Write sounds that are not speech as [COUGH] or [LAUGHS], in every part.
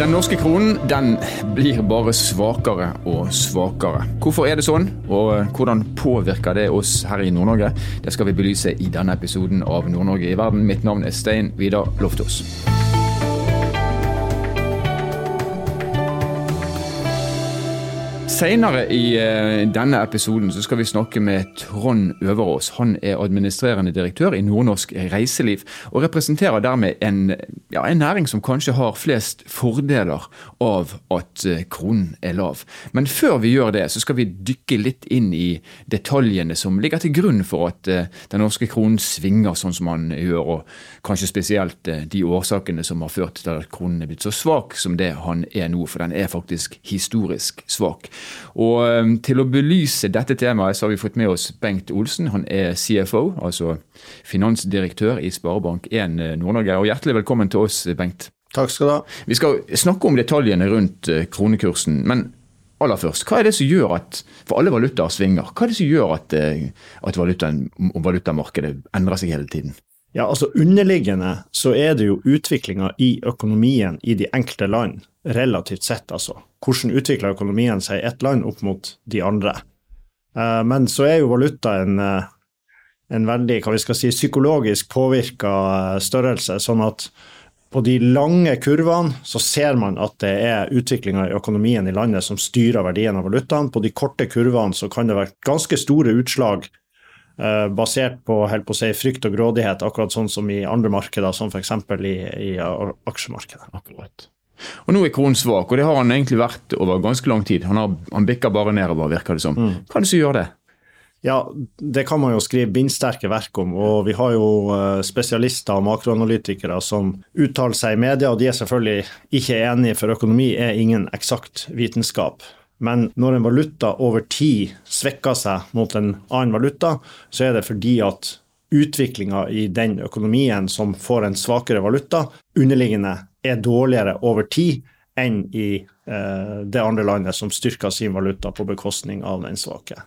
Den norske kronen den blir bare svakere og svakere. Hvorfor er det sånn, og hvordan påvirker det oss her i Nord-Norge? Det skal vi belyse i denne episoden av Nord-Norge i verden. Mitt navn er Stein Vidar Loftaas. Senere i eh, denne episoden så skal vi snakke med Trond Øverås. Han er administrerende direktør i Nordnorsk Reiseliv, og representerer dermed en, ja, en næring som kanskje har flest fordeler av at eh, kronen er lav. Men før vi gjør det, så skal vi dykke litt inn i detaljene som ligger til grunn for at eh, den norske kronen svinger sånn som den gjør, og kanskje spesielt de årsakene som har ført til at kronen er blitt så svak som det han er nå, for den er faktisk historisk svak. Og ehm, Til å belyse dette temaet så har vi fått med oss Bengt Olsen. Han er CFO, altså finansdirektør i Sparebank1 eh, Nord-Norge. Og Hjertelig velkommen til oss, Bengt. Takk skal du ha. Vi skal snakke om detaljene rundt eh, kronekursen. men aller først, Hva er det som gjør at for alle valutaer svinger, hva er det som gjør at, eh, at valutaen, valutamarkedet endrer seg hele tiden? Ja, altså Underliggende så er det jo utviklinga i økonomien i de enkelte land, relativt sett, altså. Hvordan utvikler økonomien seg i ett land opp mot de andre? Eh, men så er jo valuta en, eh, en veldig hva vi skal si, psykologisk påvirka eh, størrelse. sånn at på de lange kurvene så ser man at det er utviklinga i økonomien i landet som styrer verdien av valutaen. På de korte kurvene så kan det være ganske store utslag basert på, på si, frykt og grådighet, akkurat sånn som i andre markeder, som f.eks. I, i aksjemarkedet. Akkurat. Og Nå er kronen svak, og det har han egentlig vært over ganske lang tid. Han, har, han bikker bare nedover, virker det som. Mm. Hva er det som gjør det? Ja, Det kan man jo skrive bindsterke verk om. og Vi har jo eh, spesialister og makroanalytikere som uttaler seg i media, og de er selvfølgelig ikke enige, for økonomi er ingen eksakt vitenskap. Men når en valuta over tid svekker seg mot en annen valuta, så er det fordi at utviklinga i den økonomien som får en svakere valuta, underliggende er dårligere over tid enn i eh, det andre landet som styrker sin valuta på bekostning av den svake.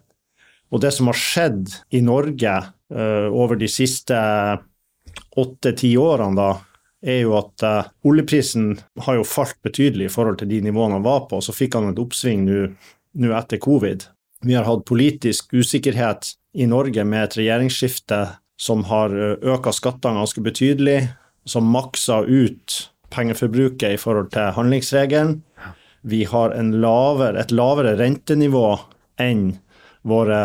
Og det som har skjedd i Norge eh, over de siste åtte-ti årene, da, er jo at uh, oljeprisen har jo falt betydelig i forhold til de nivåene han var på. Så fikk han et oppsving nå etter covid. Vi har hatt politisk usikkerhet i Norge med et regjeringsskifte som har økt skattene ganske betydelig, som maksa ut pengeforbruket i forhold til handlingsregelen. Vi har lavere, et lavere rentenivå enn våre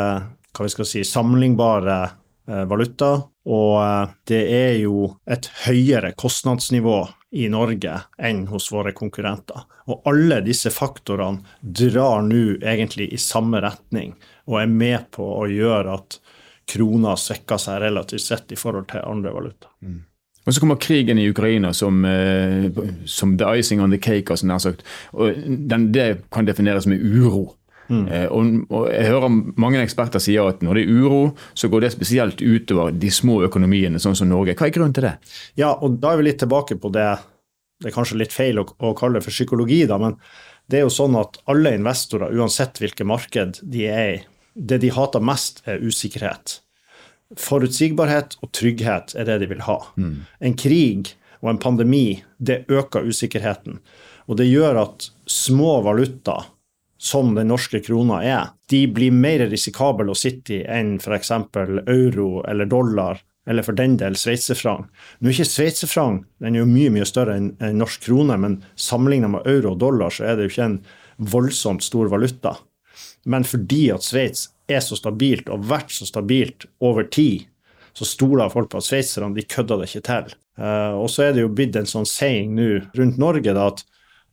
si, sammenlignbare Eh, valuta. Og eh, det er jo et høyere kostnadsnivå i Norge enn hos våre konkurrenter. Og alle disse faktorene drar nå egentlig i samme retning og er med på å gjøre at krona svekker seg relativt sett i forhold til andre valuta. Mm. Og Så kommer krigen i Ukraina som, eh, som the icing on the cake. Altså, sagt. Og den, det kan defineres med uro. Mm. Eh, og, og, jeg hører mange eksperter sier at når det er uro, så går det spesielt utover de små økonomiene, sånn som Norge. Hva er grunnen til det? Ja, og da er vi litt tilbake på det det er kanskje litt feil å, å kalle det for psykologi, da, men det er jo sånn at alle investorer, uansett hvilket marked de er i, det de hater mest, er usikkerhet. Forutsigbarhet og trygghet er det de vil ha. Mm. En krig og en pandemi, det øker usikkerheten. Og det gjør at små valutaer som den norske krona er, de blir mer risikable å sitte i enn f.eks. euro eller dollar, eller for den del sveitserfranc. Nå er ikke sveitserfranc den er jo mye mye større enn en norsk krone, men sammenlignet med euro og dollar så er det jo ikke en voldsomt stor valuta. Men fordi at Sveits er så stabilt og har vært så stabilt over tid, så stoler folk på at sveitserne de kødder det ikke til. Uh, og så er det jo blitt en sånn saying nå rundt Norge da, at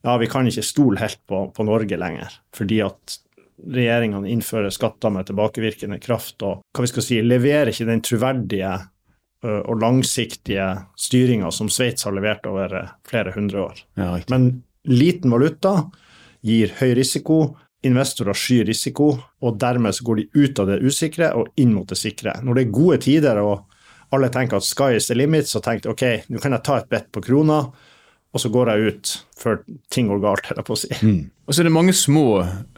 ja, vi kan ikke stole helt på, på Norge lenger, fordi at regjeringene innfører skatter med tilbakevirkende kraft og hva vi skal si, leverer ikke den troverdige og langsiktige styringa som Sveits har levert over flere hundre år. Ja, Men liten valuta gir høy risiko, investorer skyr risiko, og dermed så går de ut av det usikre og inn mot det sikre. Når det er gode tider og alle tenker at sky is the limit, så tenker de ok, nå kan jeg ta et bet på krona og så går jeg ut før ting går galt, holder jeg på å si. Mm. Og så er det mange små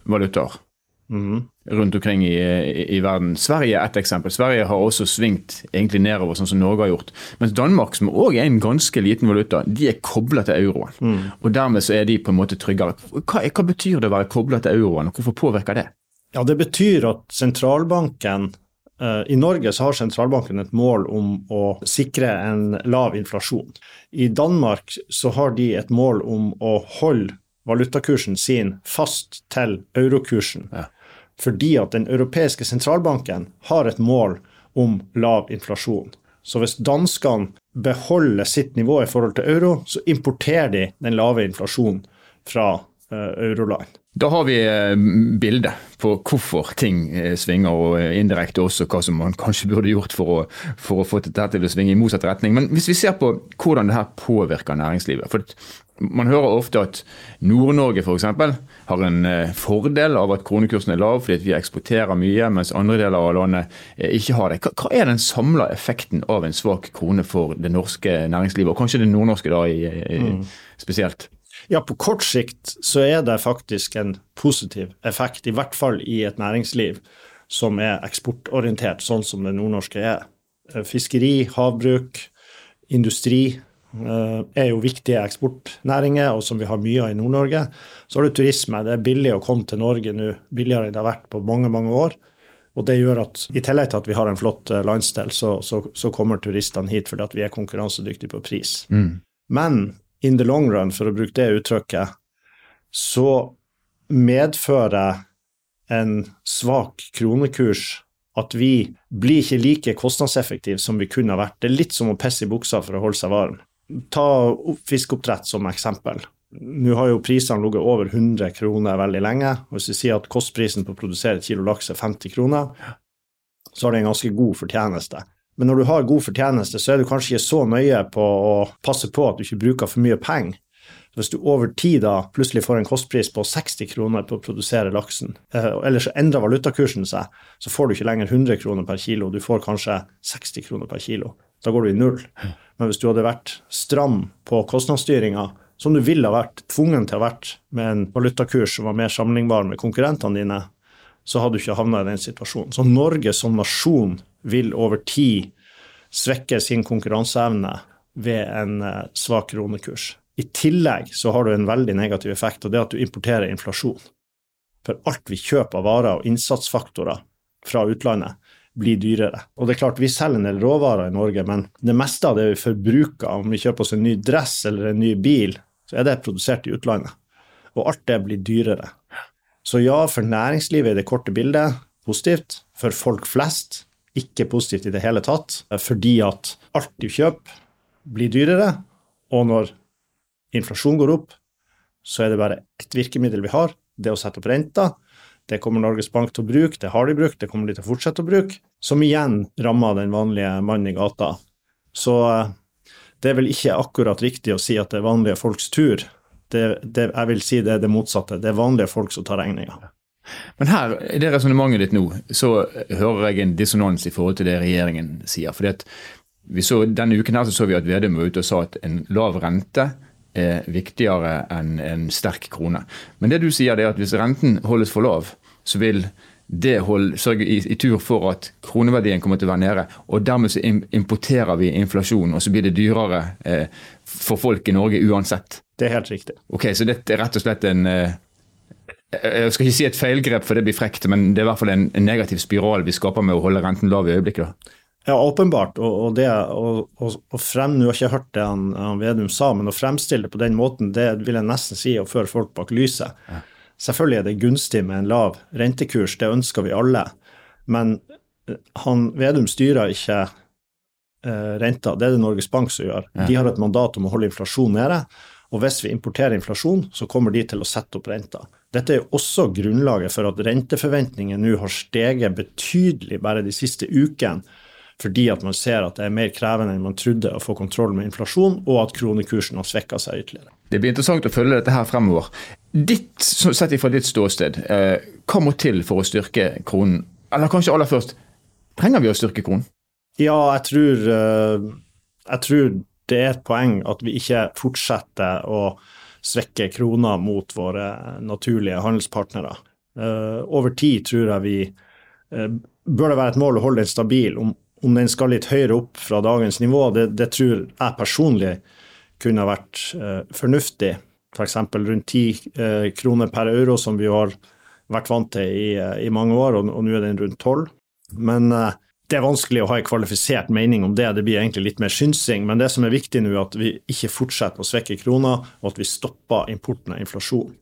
valutaer. mm. rundt omkring i, i, i, verden. Sverige er ett eksempel. Sverige har også svingt egentlig nedover, sånn som Norge har gjort. Mens Danmark, som òg er en ganske liten valuta, de er kobla til euroen. Mm. Og dermed så er de på en måte tryggere. Hva, hva betyr det å være kobla til euroen, og hvorfor påvirker det? Ja, Det betyr at sentralbanken i Norge så har sentralbanken et mål om å sikre en lav inflasjon. I Danmark så har de et mål om å holde valutakursen sin fast til eurokursen. Ja. Fordi at den europeiske sentralbanken har et mål om lav inflasjon. Så hvis danskene beholder sitt nivå i forhold til euro, så importerer de den lave inflasjonen fra uh, euroland. Da har vi eh, bildet på hvorfor ting eh, svinger, og indirekte også hva som man kanskje burde gjort for å, for å få dette til å svinge i motsatt retning. Men hvis vi ser på hvordan det her påvirker næringslivet for Man hører ofte at Nord-Norge f.eks. har en eh, fordel av at kronekursen er lav fordi vi eksporterer mye, mens andre deler av landet ikke har det. Hva er den samla effekten av en svak krone for det norske næringslivet, og kanskje det nordnorske da i, i, mm. spesielt? Ja, på kort sikt så er det faktisk en positiv effekt, i hvert fall i et næringsliv som er eksportorientert, sånn som det nordnorske er. Eh, fiskeri, havbruk, industri eh, er jo viktige eksportnæringer, og som vi har mye av i Nord-Norge. Så har du turisme. Det er billig å komme til Norge nå, billigere enn det har vært på mange, mange år. Og det gjør at i tillegg til at vi har en flott eh, landsdel, så, så, så kommer turistene hit fordi at vi er konkurransedyktige på pris. Mm. Men in the long run, for å bruke det uttrykket, så medfører en svak kronekurs at vi blir ikke like kostnadseffektive som vi kunne ha vært. Det er litt som å pisse i buksa for å holde seg varm. Ta fiskeoppdrett som eksempel. Nå har jo prisene ligget over 100 kroner veldig lenge. Hvis vi sier at kostprisen på å produsere et kilo laks er 50 kroner, så har det en ganske god fortjeneste. Men når du har god fortjeneste, så er du kanskje ikke så nøye på å passe på at du ikke bruker for mye penger. Hvis du over tid da plutselig får en kostpris på 60 kroner på å produsere laksen, eh, eller så endrer valutakursen seg, så får du ikke lenger 100 kroner per kilo, du får kanskje 60 kroner per kilo. Da går du i null. Men hvis du hadde vært stram på kostnadsstyringa, som du ville ha vært tvungen til å ha vært med en valutakurs som var mer sammenlignbar med konkurrentene dine, så hadde du ikke havna i den situasjonen. Så Norge som nasjon vil over tid svekke sin konkurranseevne ved en eh, svak kronekurs. I tillegg så har du en veldig negativ effekt, og det er at du importerer inflasjon. For alt vi kjøper av varer og innsatsfaktorer fra utlandet, blir dyrere. Og det er klart, Vi selger en del råvarer i Norge, men det meste av det vi forbruker, om vi kjøper oss en ny dress eller en ny bil, så er det produsert i utlandet. Og alt det blir dyrere. Så ja, for næringslivet i det korte bildet positivt. For folk flest ikke positivt i det hele tatt, fordi at alt du kjøper, blir dyrere. Og når inflasjon går opp, så er det bare ett virkemiddel vi har, det å sette opp renta. Det kommer Norges Bank til å bruke, det har de brukt, det kommer de til å fortsette å bruke. Som igjen rammer den vanlige mannen i gata. Så eh, det er vel ikke akkurat riktig å si at det er vanlige folks tur. Det, det, jeg vil si det er det motsatte. Det er vanlige folk som tar regninga. Men her, i det resonnementet ditt nå, så hører jeg en dissonans i forhold til det regjeringen sier. fordi at vi så, Denne uken her så, så vi at Vedum var ute og sa at en lav rente er viktigere enn en sterk krone. Men det du sier er at hvis renten holdes for lav, så vil det hold, sørge i, i, tur for at kroneverdien kommer til å være nede. Og dermed så importerer vi inflasjon, og så blir det dyrere eh, for folk i Norge uansett. Det er helt riktig. Ok, Så dette er rett og slett en eh, jeg skal ikke si et feilgrep, for det blir frekt, men det er i hvert fall en, negativ spiral vi skaper med å holde renten lav i øyeblikket. da. Ja, åpenbart. Og, og det og frem, Nå har jeg ikke hørt det han, han, Vedum sa, men å fremstille det på den måten, det vil jeg nesten si å føre folk bak lyset. Ja. Selvfølgelig er det gunstig med en lav rentekurs, det ønsker vi alle. Men eh, han Vedum styrer ikke eh, renta, det er det Norges Bank som gjør. Ja. De har et mandat om å holde inflasjonen nede. Og hvis vi importerer inflasjon, så kommer de til å sette opp renta. Dette er også grunnlaget for at renteforventningene nå har steget betydelig bare de siste ukene, fordi at man ser at det er mer krevende enn man trodde å få kontroll med inflasjon, og at kronekursen har svekka seg ytterligere. Det blir interessant å følge dette her fremover. Ditt, sett ifra ditt ståsted, eh, hva må til for å styrke kronen? Eller kanskje aller først, trenger vi å styrke kronen? Ja, jeg tror, eh, jeg tror det er et poeng at vi ikke fortsetter å svekke krona mot våre naturlige handelspartnere. Uh, over tid tror jeg vi uh, bør det være et mål å holde den stabil. Om, om den skal litt høyere opp fra dagens nivå, det, det tror jeg personlig kunne vært uh, fornuftig. F.eks. For rundt 10 kroner per euro, som vi har vært vant til i, i mange år, og, og nå er den rundt 12. Men det er vanskelig å ha en kvalifisert mening om det. Det blir egentlig litt mer synsing. Men det som er viktig nå, er at vi ikke fortsetter å svekke krona, og at vi stopper importen av inflasjon.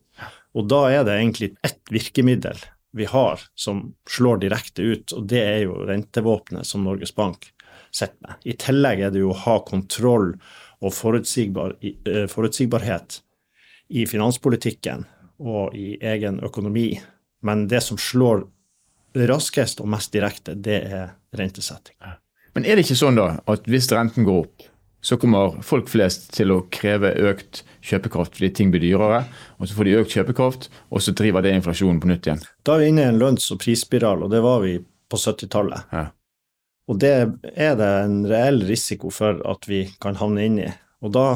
Og da er det egentlig ett virkemiddel vi har som slår direkte ut, og det er jo rentevåpenet som Norges Bank sitter med. I tillegg er det jo å ha kontroll og forutsigbar, eh, forutsigbarhet i finanspolitikken og i egen økonomi. Men det som slår raskest og mest direkte, det er rentesetting. Men er det ikke sånn da at hvis renten går opp, så kommer folk flest til å kreve økt kjøpekraft fordi ting blir dyrere, og så får de økt kjøpekraft, og så driver det inflasjonen på nytt igjen? Da er vi inne i en lønns- og prisspiral, og det var vi på 70-tallet. Ja. Og det er det en reell risiko for at vi kan havne inn i. Og da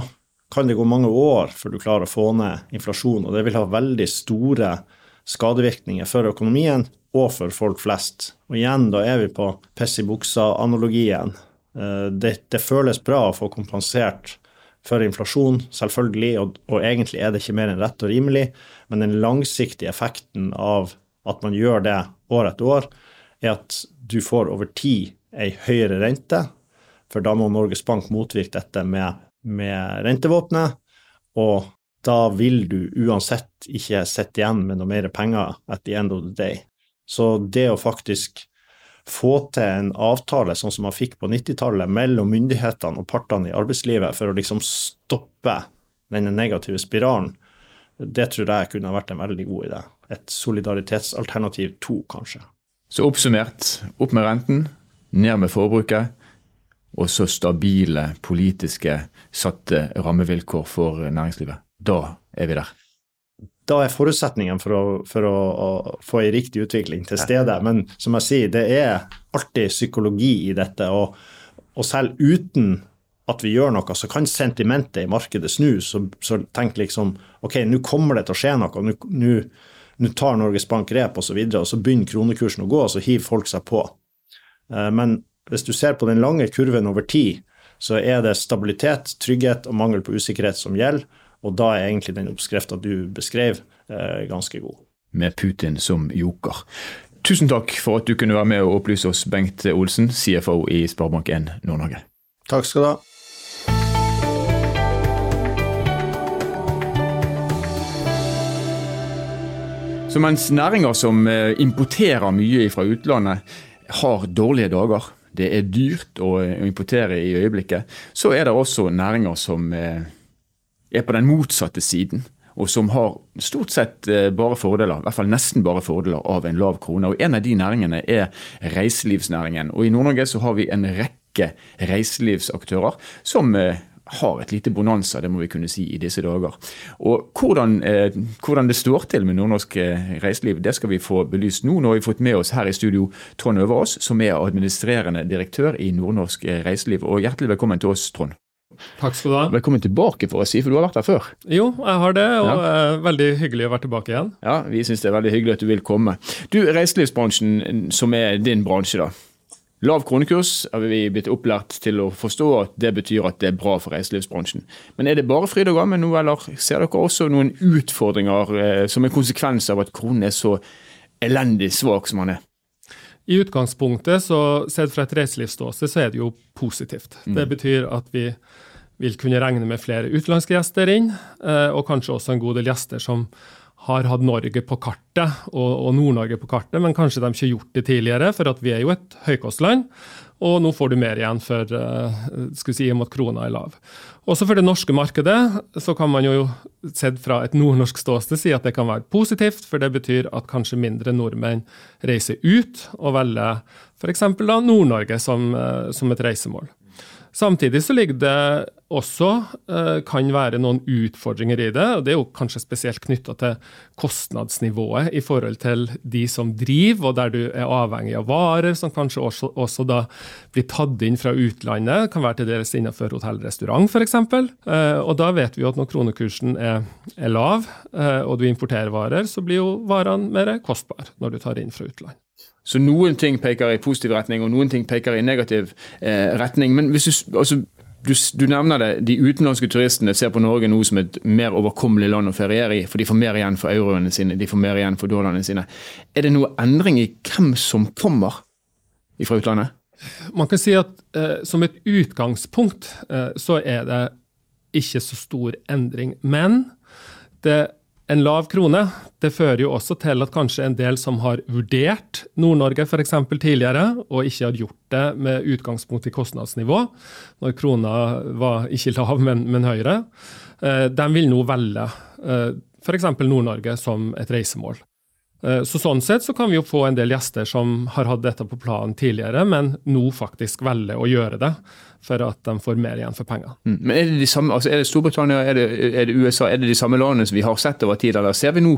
kan det gå mange år før du klarer å få ned inflasjonen, og det vil ha veldig store skadevirkninger for økonomien og for folk flest. Og igjen, da er vi på piss i buksa-analogien. Eh, det, det, føles bra å få kompensert for inflasjon, selvfølgelig, og, og, egentlig er det ikke mer enn rett og rimelig, men den langsiktige effekten av at man gjør det år etter år, er at du får over tid ei høyere rente, for da må Norges Bank motvirke dette med, med rentevåpenet, og da vil du uansett ikke sitte igjen med noe mer penger at the end of the day. Så det å faktisk få til en avtale sånn som man fikk på 90-tallet mellom myndighetene og partene i arbeidslivet for å liksom stoppe denne negative spiralen, det tror jeg kunne vært en veldig god idé. Et solidaritetsalternativ to, kanskje. Så oppsummert, opp med renten, ned med forbruket, og så stabile politiske satte rammevilkår for næringslivet. Da er vi der. Da er forutsetningen for å, for å, å få en riktig utvikling til stede. Men som jeg sier, det er alltid psykologi i dette. Og, og selv uten at vi gjør noe, så kan sentimentet i markedet snu. Så, så tenk liksom ok, nå kommer det til å skje noe. Nå tar Norges Bank grep osv., og, så videre, og så begynner kronekursen å gå, og så hiver folk seg på. Eh, men hvis du ser på den lange kurven over tid, så er det stabilitet, trygghet og mangel på usikkerhet som gjelder. Og da er egentlig den oppskrifta du beskrev, eh, ganske god. Med Putin som joker. Tusen takk for at du kunne være med og opplyse oss, Bengt Olsen, CFO i Sparebank1 Nord-Norge. Takk skal du ha. Så mens næringer som eh, importerer mye fra utlandet, har dårlige dager, det er dyrt å importere i øyeblikket, så er det også næringer som eh, er på den motsatte siden, og som har stort sett eh, bare fordeler, i hvert fall nesten bare fordeler av en lav krone. Og En av de næringene er reiselivsnæringen. Og I Nord-Norge så har vi en rekke reiselivsaktører som eh, har et lite bonanza, det må vi kunne si, i disse dager. Og hvordan, eh, hvordan det står til med nordnorsk eh, reiseliv, det skal vi få belyst nå. Nå har vi fått med oss her i studio Trond Øverås, som er administrerende direktør i Nordnorsk reiseliv. Og Hjertelig velkommen til oss, Trond. Takk skal du ha. Velkommen tilbake, for å si, for du har vært her før. Jo, jeg har det, og ja. Eh, veldig hyggelig å være tilbake igjen. Ja, vi syns det er veldig hyggelig at du vil komme. Du, Reiselivsbransjen, som er din bransje, da. Lav kronekurs har vi blitt opplært til å forstå at det betyr at det er bra for reiselivsbransjen. Men er det bare fryd og gammen nå, eller ser dere også noen utfordringer eh, som en konsekvens av at kronen er så elendig svak som den er? I utgangspunktet, så sett fra et reiselivsståsted, så er det jo positivt. Mm. Det betyr at vi vil kunne regne med flere utenlandske gjester inn, eh, og kanskje også en god del gjester som har hatt Norge på kartet og, Nord-Norge på kartet, men kanskje de ikke har gjort det tidligere, for vi er jo et høykostland. Og nå får du mer igjen for, skal vi si, at krona er lav. Også for det norske markedet så kan man jo sett fra et nordnorsk ståsted si at det kan være positivt, for det betyr at kanskje mindre nordmenn reiser ut og velger f.eks. Nord-Norge som, uh, som et reisemål. Samtidig så ligger det også eh, kan være noen utfordringer i det. og Det er jo kanskje spesielt knytta til kostnadsnivået i forhold til de som driver, og der du er avhengig av varer som kanskje også, også da blir tatt inn fra utlandet. Det kan være til dels innenfor hotell og restaurant f.eks. Eh, og da vet vi jo at når kronekursen er, er lav, eh, og du importerer varer, så blir jo varene mer kostbare når du tar inn fra utlandet. Så noen ting peker i positiv retning, og noen ting peker i negativ eh, retning. Men hvis du, altså, du, du, nevner det, de utenlandske turistene ser på Norge nå som et mer overkommelig land å feriere i, for de får mer igjen for euroene sine, de får mer igjen for dollarene sine. Er det noe endring i hvem som kommer fra utlandet? Man kan si at eh, som et utgangspunkt eh, så er det ikke så stor endring. Men det en lav krone det fører jo også til at kanskje en del som har vurdert Nord-Norge f.eks. tidligere, og ikke har gjort det med utgangspunkt i kostnadsnivå, når krona var ikke lav, men, men høyere, eh, de vil nå velge eh, f.eks. Nord-Norge som et reisemål. Eh, så Sånn sett så kan vi jo få en del gjester som har hatt dette på planen tidligere, men nå faktisk velger å gjøre det for at de får mer igjen for pengene. Mm. Men er det, de samme, altså er det Storbritannia, er det, er det, USA, er det de samme landene som vi har sett over tid, eller ser vi nå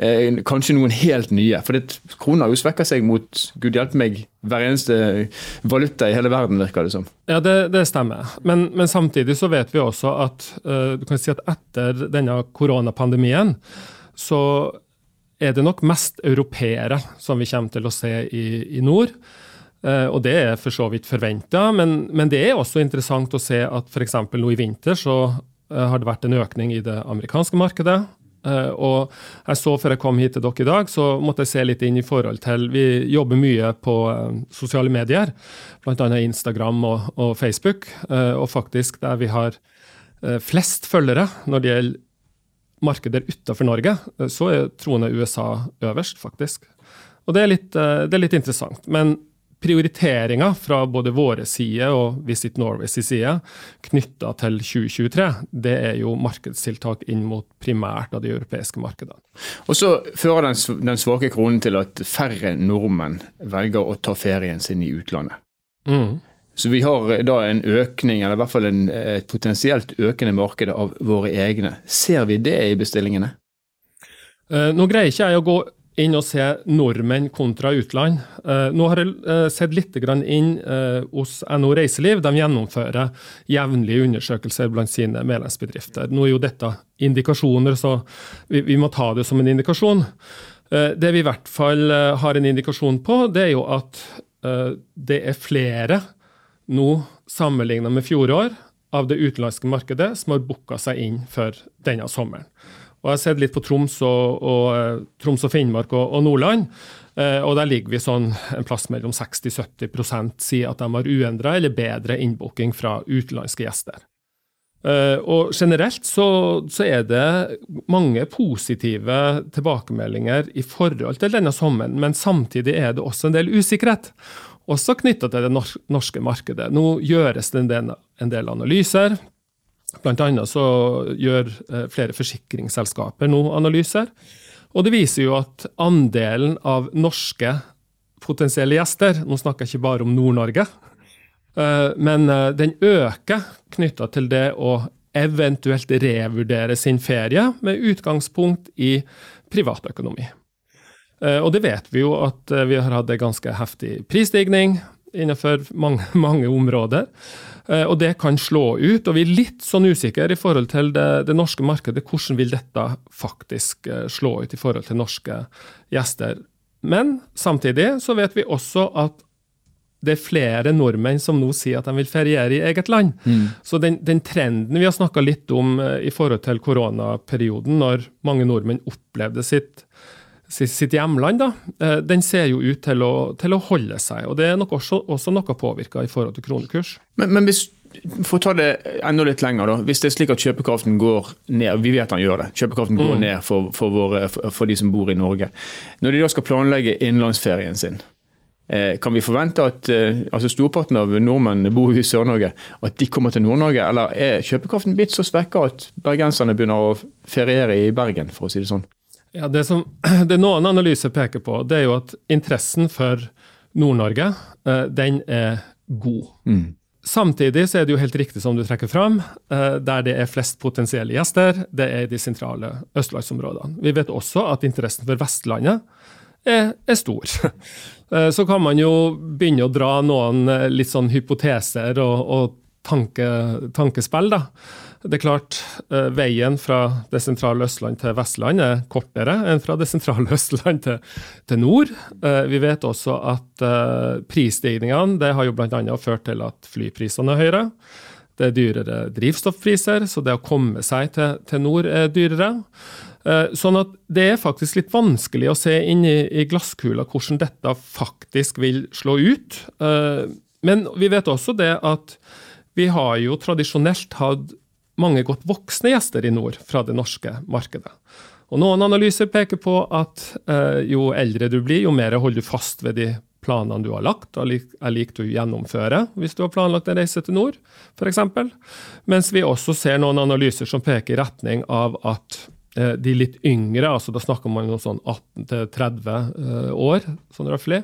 eh, kanskje noen helt nye? For det, krona jo svekker seg mot gud hjelpe meg, hver eneste valuta i hele verden, virker det som. Ja, det, det stemmer. Men, men, samtidig så vet vi også at uh, du kan si at etter denne koronapandemien så er det nok mest europeere som vi kommer til å se i, i nord. Eh, og det er for så vidt forventa, men, men, det er også interessant å se at f.eks. nå i vinter så eh, har det vært en økning i det amerikanske markedet. Eh, og jeg så Før jeg kom hit til dere i dag, så måtte jeg se litt inn i forhold til Vi jobber mye på sosiale medier, bl.a. Instagram og, og, Facebook. Og faktisk der vi har flest følgere når det gjelder markeder utenfor Norge, så er troende USA øverst, faktisk. Og det er litt, det er litt interessant. Men prioriteringa fra både våre side og Visit Norways side knytta til 2023, det er jo markedstiltak inn mot primært av de europeiske markedene. Og så fører den, den svake kronen til at færre nordmenn velger å ta ferien sin i utlandet. Mm. Så vi har da en økning, eller i hvert fall en, et potensielt økende marked av våre egne. Ser vi det i bestillingene? Eh, nå greier ikke jeg å gå inn og se nordmenn kontra utland. Nå har jeg sett litt inn hos NO Reiseliv. De gjennomfører jevnlige undersøkelser blant sine medlemsbedrifter. Nå er jo dette indikasjoner, så vi må ta det som en indikasjon. det vi i hvert fall har en indikasjon på, det er jo at det er flere nå sammenlignet med fjorår av det utenlandske markedet som har booka seg inn for denne sommeren. Og Jeg har sett litt på Troms og, og, eh, Troms og Finnmark og, og Nordland. Eh, og Der ligger vi sånn en plass mellom 60-70% sier at de har uendra eller bedre innbooking fra utenlandske gjester. Eh, og Generelt så, så, er det mange positive tilbakemeldinger i forhold til denne sommeren, men samtidig er det også en del usikkerhet. Også knytta til det norske markedet. Nå gjøres det en del, analyser. Blant annet så gjør eh, flere forsikringsselskaper nå analyser. Og det viser jo at andelen av norske potensielle gjester, nå snakker jeg ikke bare om Nord-Norge, eh, men eh, den øker knytta til det å eventuelt revurdere sin ferie med utgangspunkt i privatøkonomi. Og det vet vi jo at vi har hatt en ganske heftig prisstigning innenfor mange, [LAUGHS] mange områder. Eh, og det kan slå ut. Og vi er litt sånn usikre i forhold til det, det, norske markedet. Hvordan vil dette faktisk eh, slå ut i forhold til norske gjester? Men samtidig så vet vi også at det er flere nordmenn som nå sier at de vil feriere i eget land. Mm. Så den, den, trenden vi har snakka litt om eh, i forhold til koronaperioden, når mange nordmenn opplevde sitt sitt hjemland, da, eh, den ser jo ut til å, til å holde seg. og Det er nok også, også noe påvirka i forhold til kronekurs. Men, men hvis, For å ta det enda litt lenger, da. Hvis det er slik at kjøpekraften går ned, vi vet han gjør det, kjøpekraften går mm. ned for, for, våre, for, de som bor i Norge. Når de da skal planlegge innenlandsferien sin, eh, kan vi forvente at eh, altså storparten av nordmenn bor i Sør-Norge, at de kommer til Nord-Norge? Eller er kjøpekraften blitt så svekka at bergenserne begynner å feriere i Bergen, for å si det sånn? Ja, det, som, [CLEARS THROAT] det noen analyser peker på, det er jo at interessen for Nord-Norge, eh, den er god. Mm. Samtidig så er det jo helt riktig som du trekker fram, eh, der det er flest potensielle gjester, det er de sentrale østlandsområdene. Vi vet også at interessen for Vestlandet er, er stor. [LAUGHS] Eh, så kan man jo begynne å dra noen litt sånn hypoteser og, og tanke, tankespill, da. Det er klart, eh, Veien fra det sentrale Østland til Vestland er kortere enn fra det sentrale [LAUGHS] Østland til, til nord. Eh, vi vet også at eh, prisstigningene har jo bl.a. ført til at flyprisene er høyere. Det er dyrere drivstoffpriser, så det å komme seg til, til nord er dyrere. Sånn at det er faktisk litt vanskelig å se inn i, i glasskula hvordan dette faktisk vil slå ut. Men vi vet også det at vi har jo tradisjonelt hatt mange godt voksne gjester i nord fra det norske markedet. Og Noen analyser peker på at eh, jo eldre du blir, jo mer holder du fast ved de planene du har lagt, og er lik du gjennomfører hvis du har planlagt en reise til nord, f.eks. Mens vi også ser noen analyser som peker i retning av at eh, de litt yngre, altså da snakker man om sånn 18-30 eh, år, sånn røftlig,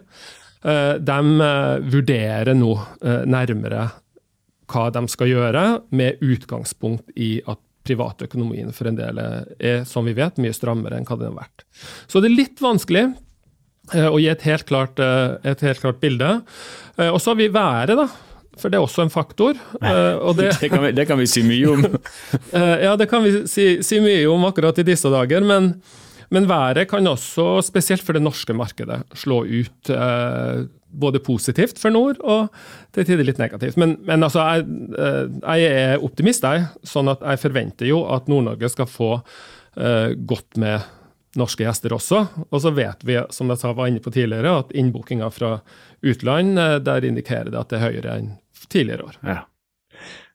eh, de vurderer nå nærmere hva de skal gjøre, med utgangspunkt i at privatøkonomien for en del er, som vi vet, mye strammere enn hva den har vært. Så det er litt vanskelig eh, å gi et helt klart, eh, et helt klart bilde. Eh, og så har vi været, da. For det er også en faktor. Det, det, kan vi, det, kan vi, si mye om. [LAUGHS] ja, det kan vi si, si, mye om akkurat i disse dager. Men, men været kan også, spesielt for det norske markedet, slå ut både positivt for nord og til tider litt negativt. Men, men altså, jeg, eh, jeg, er optimist, jeg. Sånn at jeg forventer jo at Nord-Norge skal få uh, godt med norske gjester også. Og så vet vi, som jeg sa, var inne på tidligere, at innbookinga fra utland, uh, der indikerer det at det er høyere enn tidligere år. Ja.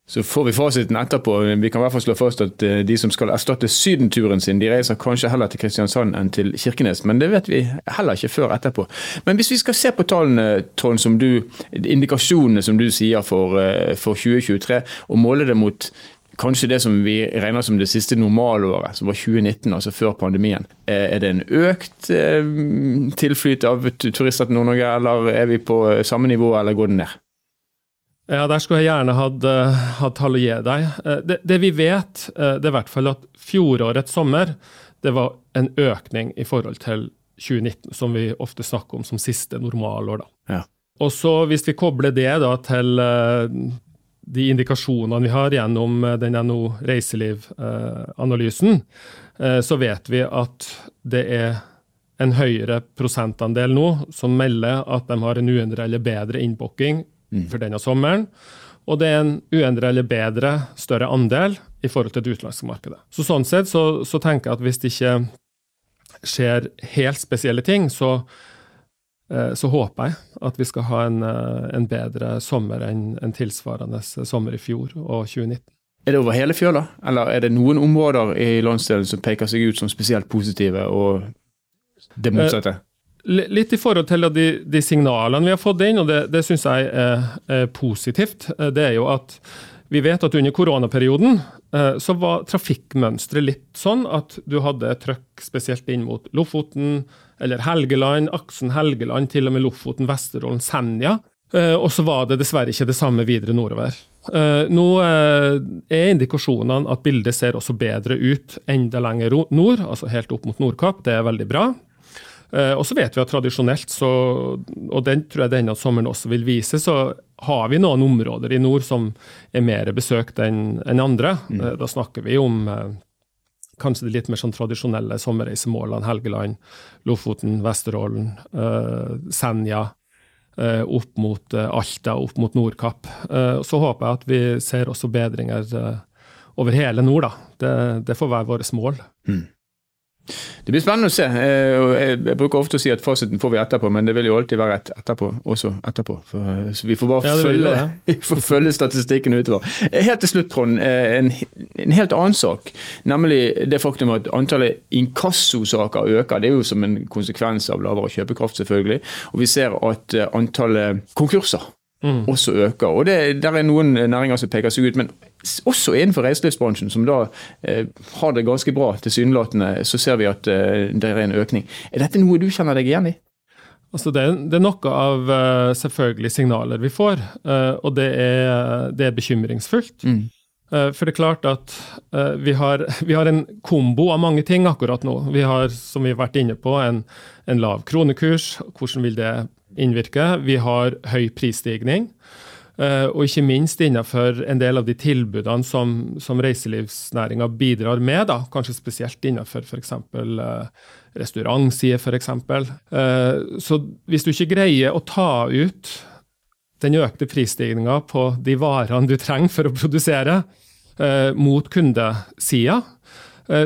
Så får vi fasiten etterpå. Vi kan i hvert fall slå fast at eh, de som skal erstatte sydenturen sin, de reiser kanskje heller til Kristiansand enn til Kirkenes. Men det vet vi heller ikke før etterpå. Men hvis vi skal se på tallene, Trond, som du, indikasjonene som du sier for, eh, for 2023, og måle det mot kanskje det som vi regner som det siste normalåret, som var 2019, altså før pandemien. Eh, er det en økt tilflyt av turister til Nord-Norge, eller er vi på samme nivå, eller går det ned? Ja, Der skulle jeg gjerne hatt, uh, hatt tall å gi deg. Uh, det, det, vi vet, uh, det er i hvert fall at fjorårets sommer det var en økning i forhold til 2019, som vi ofte snakker om som siste normalår. da. Ja. Og så Hvis vi kobler det da til de indikasjonene vi har gjennom den NO reiseliv-analysen, så vet vi at det er en høyere prosentandel nå som melder at de har en uendret eller bedre innbooking mm. for denne sommeren. Og det er en uendret eller bedre, større andel i forhold til det utenlandske markedet. Så Sånn sett så, så, tenker jeg at hvis det ikke skjer helt spesielle ting, så, eh, så håper jeg at vi skal ha en, eh, en bedre sommer enn en tilsvarende sommer i fjor og 2019. Er det over hele fjøla, eller er det noen områder i landsdelen som peker seg ut som spesielt positive, og det motsatte? Eh, Litt i forhold til de, de, signalene vi har fått inn, og det, det syns jeg er, er, positivt, eh, det er jo at vi vet at under koronaperioden eh, så var trafikkmønsteret litt sånn at du hadde trøkk spesielt inn mot Lofoten eller Helgeland, aksen Helgeland, til og med Lofoten, Vesterålen, Senja. Eh, og så var det dessverre ikke det samme videre nordover. Nå er indikasjonene at bildet ser også bedre ut enda lenger nord, altså helt opp mot Nordkapp. Det er veldig bra. Eh, og så vet vi at tradisjonelt, så, og den tror jeg denne sommeren også vil vise, så har vi noen områder i nord som er mer besøkt enn en andre. Mm. Eh, da snakker vi om eh, kanskje de litt mer sånn tradisjonelle sommerreisemålene. Helgeland, Lofoten, Vesterålen, Senja. Opp mot Alta, opp mot Nordkapp. Så håper jeg at vi ser også bedringer over hele nord. da. Det, det får være vårt mål. Mm. Det blir spennende å se. Eh, jeg bruker ofte å si at fasiten får vi etterpå, men det vil jo alltid være et etterpå også etterpå. For, så vi får bare ja, følge, det, [LAUGHS] ja. følge, statistikken utover. Eh, helt til slutt, Trond. Eh, en, en, helt annen sak. Nemlig det faktum at antallet inkassosaker øker. Det er jo som en konsekvens av lavere kjøpekraft, selvfølgelig. Og vi ser at antallet konkurser mm. også øker. Og det, Der er noen næringer som peker seg ut. men også innenfor reiselivsbransjen, som da eh, har det ganske bra tilsynelatende, så ser vi at eh, det er en økning. Er dette noe du kjenner deg igjen i? Altså det, det, er noe av uh, selvfølgelig signaler vi får, uh, og det er, det er bekymringsfullt. Mm. Uh, for det er klart at vi har, [LAUGHS] vi, har, en kombo av mange ting akkurat nå. Vi har, som vi har vært inne på, en, en lav kronekurs. Hvordan vil det innvirke? Vi har høy prisstigning. Eh, og ikke minst innenfor en del av de tilbudene som, som reiselivsnæringa bidrar med, da, kanskje spesielt innenfor f.eks. Uh, restaurantside, f.eks. Uh, så hvis du ikke greier å ta ut den økte prisstigninga på de varene du trenger for å produsere, mot kundesida,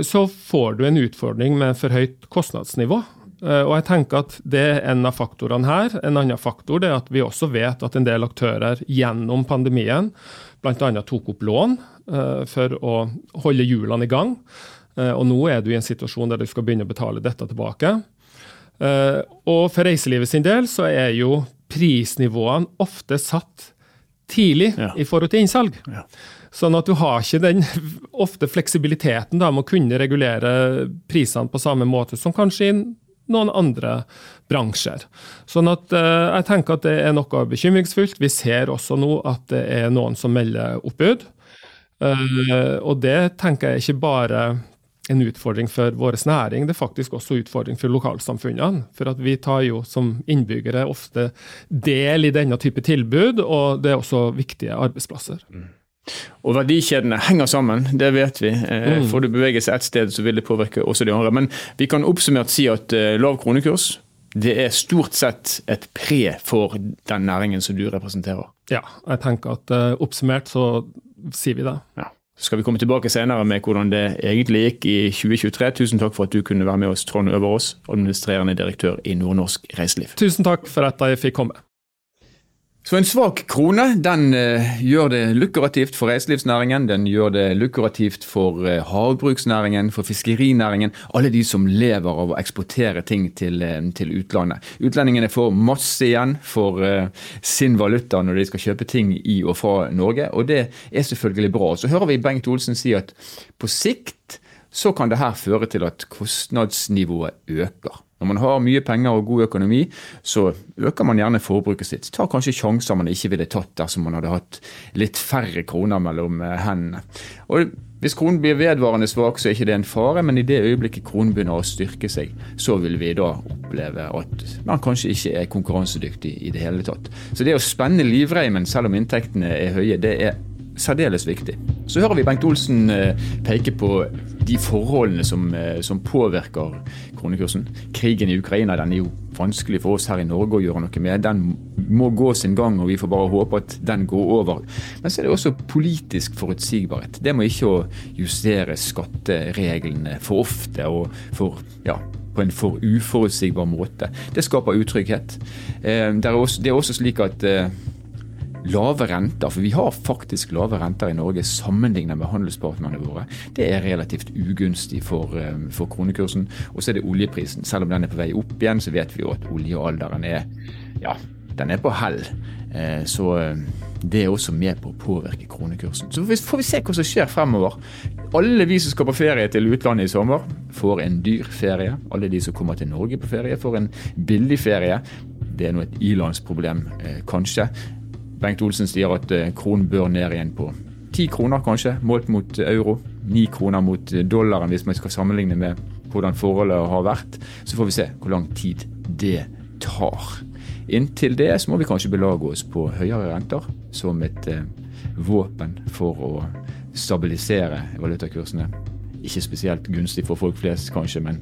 så får du en utfordring med for høyt kostnadsnivå. Eh, og jeg tenker at Det er en av faktorene her. En annen faktor er at vi også vet at en del aktører gjennom pandemien bl.a. tok opp lån uh, for å holde hjulene i gang. Uh, og Nå er du i en situasjon der du skal begynne å betale dette tilbake. Og For reiselivet sin del så er jo prisnivåene ofte satt tidlig ja. i forhold til innsalg. Ja. Sånn at du har ikke den ofte fleksibiliteten da, med å kunne regulere prisene på samme måte som kanskje i noen andre bransjer. Sånn at uh, jeg tenker at det er noe bekymringsfullt. Vi ser også nå at det er noen som melder oppbud. Uh, og det tenker jeg ikke bare en utfordring for vår næring, det er faktisk også en utfordring for lokalsamfunnene. For at vi tar jo som innbyggere ofte del i denne type tilbud, og det er også viktige arbeidsplasser. Mm. Og verdikjedene henger sammen, det vet vi. Eh, mm. Får du bevege seg ett sted, så vil det påvirke også de andre. Men vi kan oppsummert si at eh, lav kronekurs det er stort sett et pre for den næringen som du representerer. Ja, jeg tenker at uh, oppsummert så sier vi det. Ja. Så skal vi komme tilbake senere med hvordan det egentlig gikk i 2023. Tusen takk for at du kunne være med oss, Trond Øverås, administrerende direktør i Nordnorsk Reiseliv. Tusen takk for at jeg fikk komme. Så en svak krone den uh, gjør det lukrativt for reiselivsnæringen, den gjør det lukrativt for uh, havbruksnæringen, for fiskerinæringen. Alle de som lever av å eksportere ting til, uh, til utlandet. Utlendingene får masse igjen for sin valuta når de skal kjøpe ting i og fra Norge, og det er selvfølgelig bra. Så hører vi Bengt Olsen si at på sikt så kan det her føre til at kostnadsnivået øker. Når man har mye penger og god økonomi, så øker man gjerne forbruket sitt. Tar kanskje sjanser man ikke ville tatt dersom man hadde hatt litt færre kroner mellom eh, hendene. Og Hvis kronen blir vedvarende svak, så er ikke det en fare, men i det øyeblikket kronen begynner å styrke seg, så vil vi da oppleve at man kanskje ikke er konkurransedyktig i det hele tatt. Så det å spenne livreimen selv om inntektene er høye, det er særdeles viktig. Så hører vi Bengt Olsen eh, peke på de forholdene som, eh, som, påvirker kronekursen. Krigen i Ukraina den er jo vanskelig for oss her i Norge å gjøre noe med. Den må gå sin gang, og vi får bare håpe at den går over. Men så er det også politisk forutsigbarhet. Det må ikke å justere skattereglene for ofte og for, ja, på en for uforutsigbar måte. Det skaper utrygghet. Eh, det er også, det er også slik at lave renter, for vi har faktisk lave renter i Norge sammenlignet med handelspartnerne våre, det er relativt ugunstig for, eh, for kronekursen. Og så er det oljeprisen. Selv om den er på vei opp igjen, så vet vi jo at oljealderen er ja, den er på hell. Eh, så eh, det er også med på å påvirke kronekursen. Så får vi se hva som skjer fremover. Alle vi som skal på ferie til utlandet i sommer, får en dyr ferie. Alle de som kommer til Norge på ferie, får en billig ferie. Det er nå et ilandsproblem, kanskje. Bengt Olsen sier at eh, kronen bør ned igjen på ti kroner, kanskje, målt mot euro. Ni kroner mot dollaren, hvis man skal sammenligne med hvordan forholdet har vært. Så får vi se hvor lang tid det tar. Inntil det så må vi kanskje belage oss på høyere renter som et eh, våpen for å stabilisere valutakursene. Ikke spesielt gunstig for folk flest, kanskje, men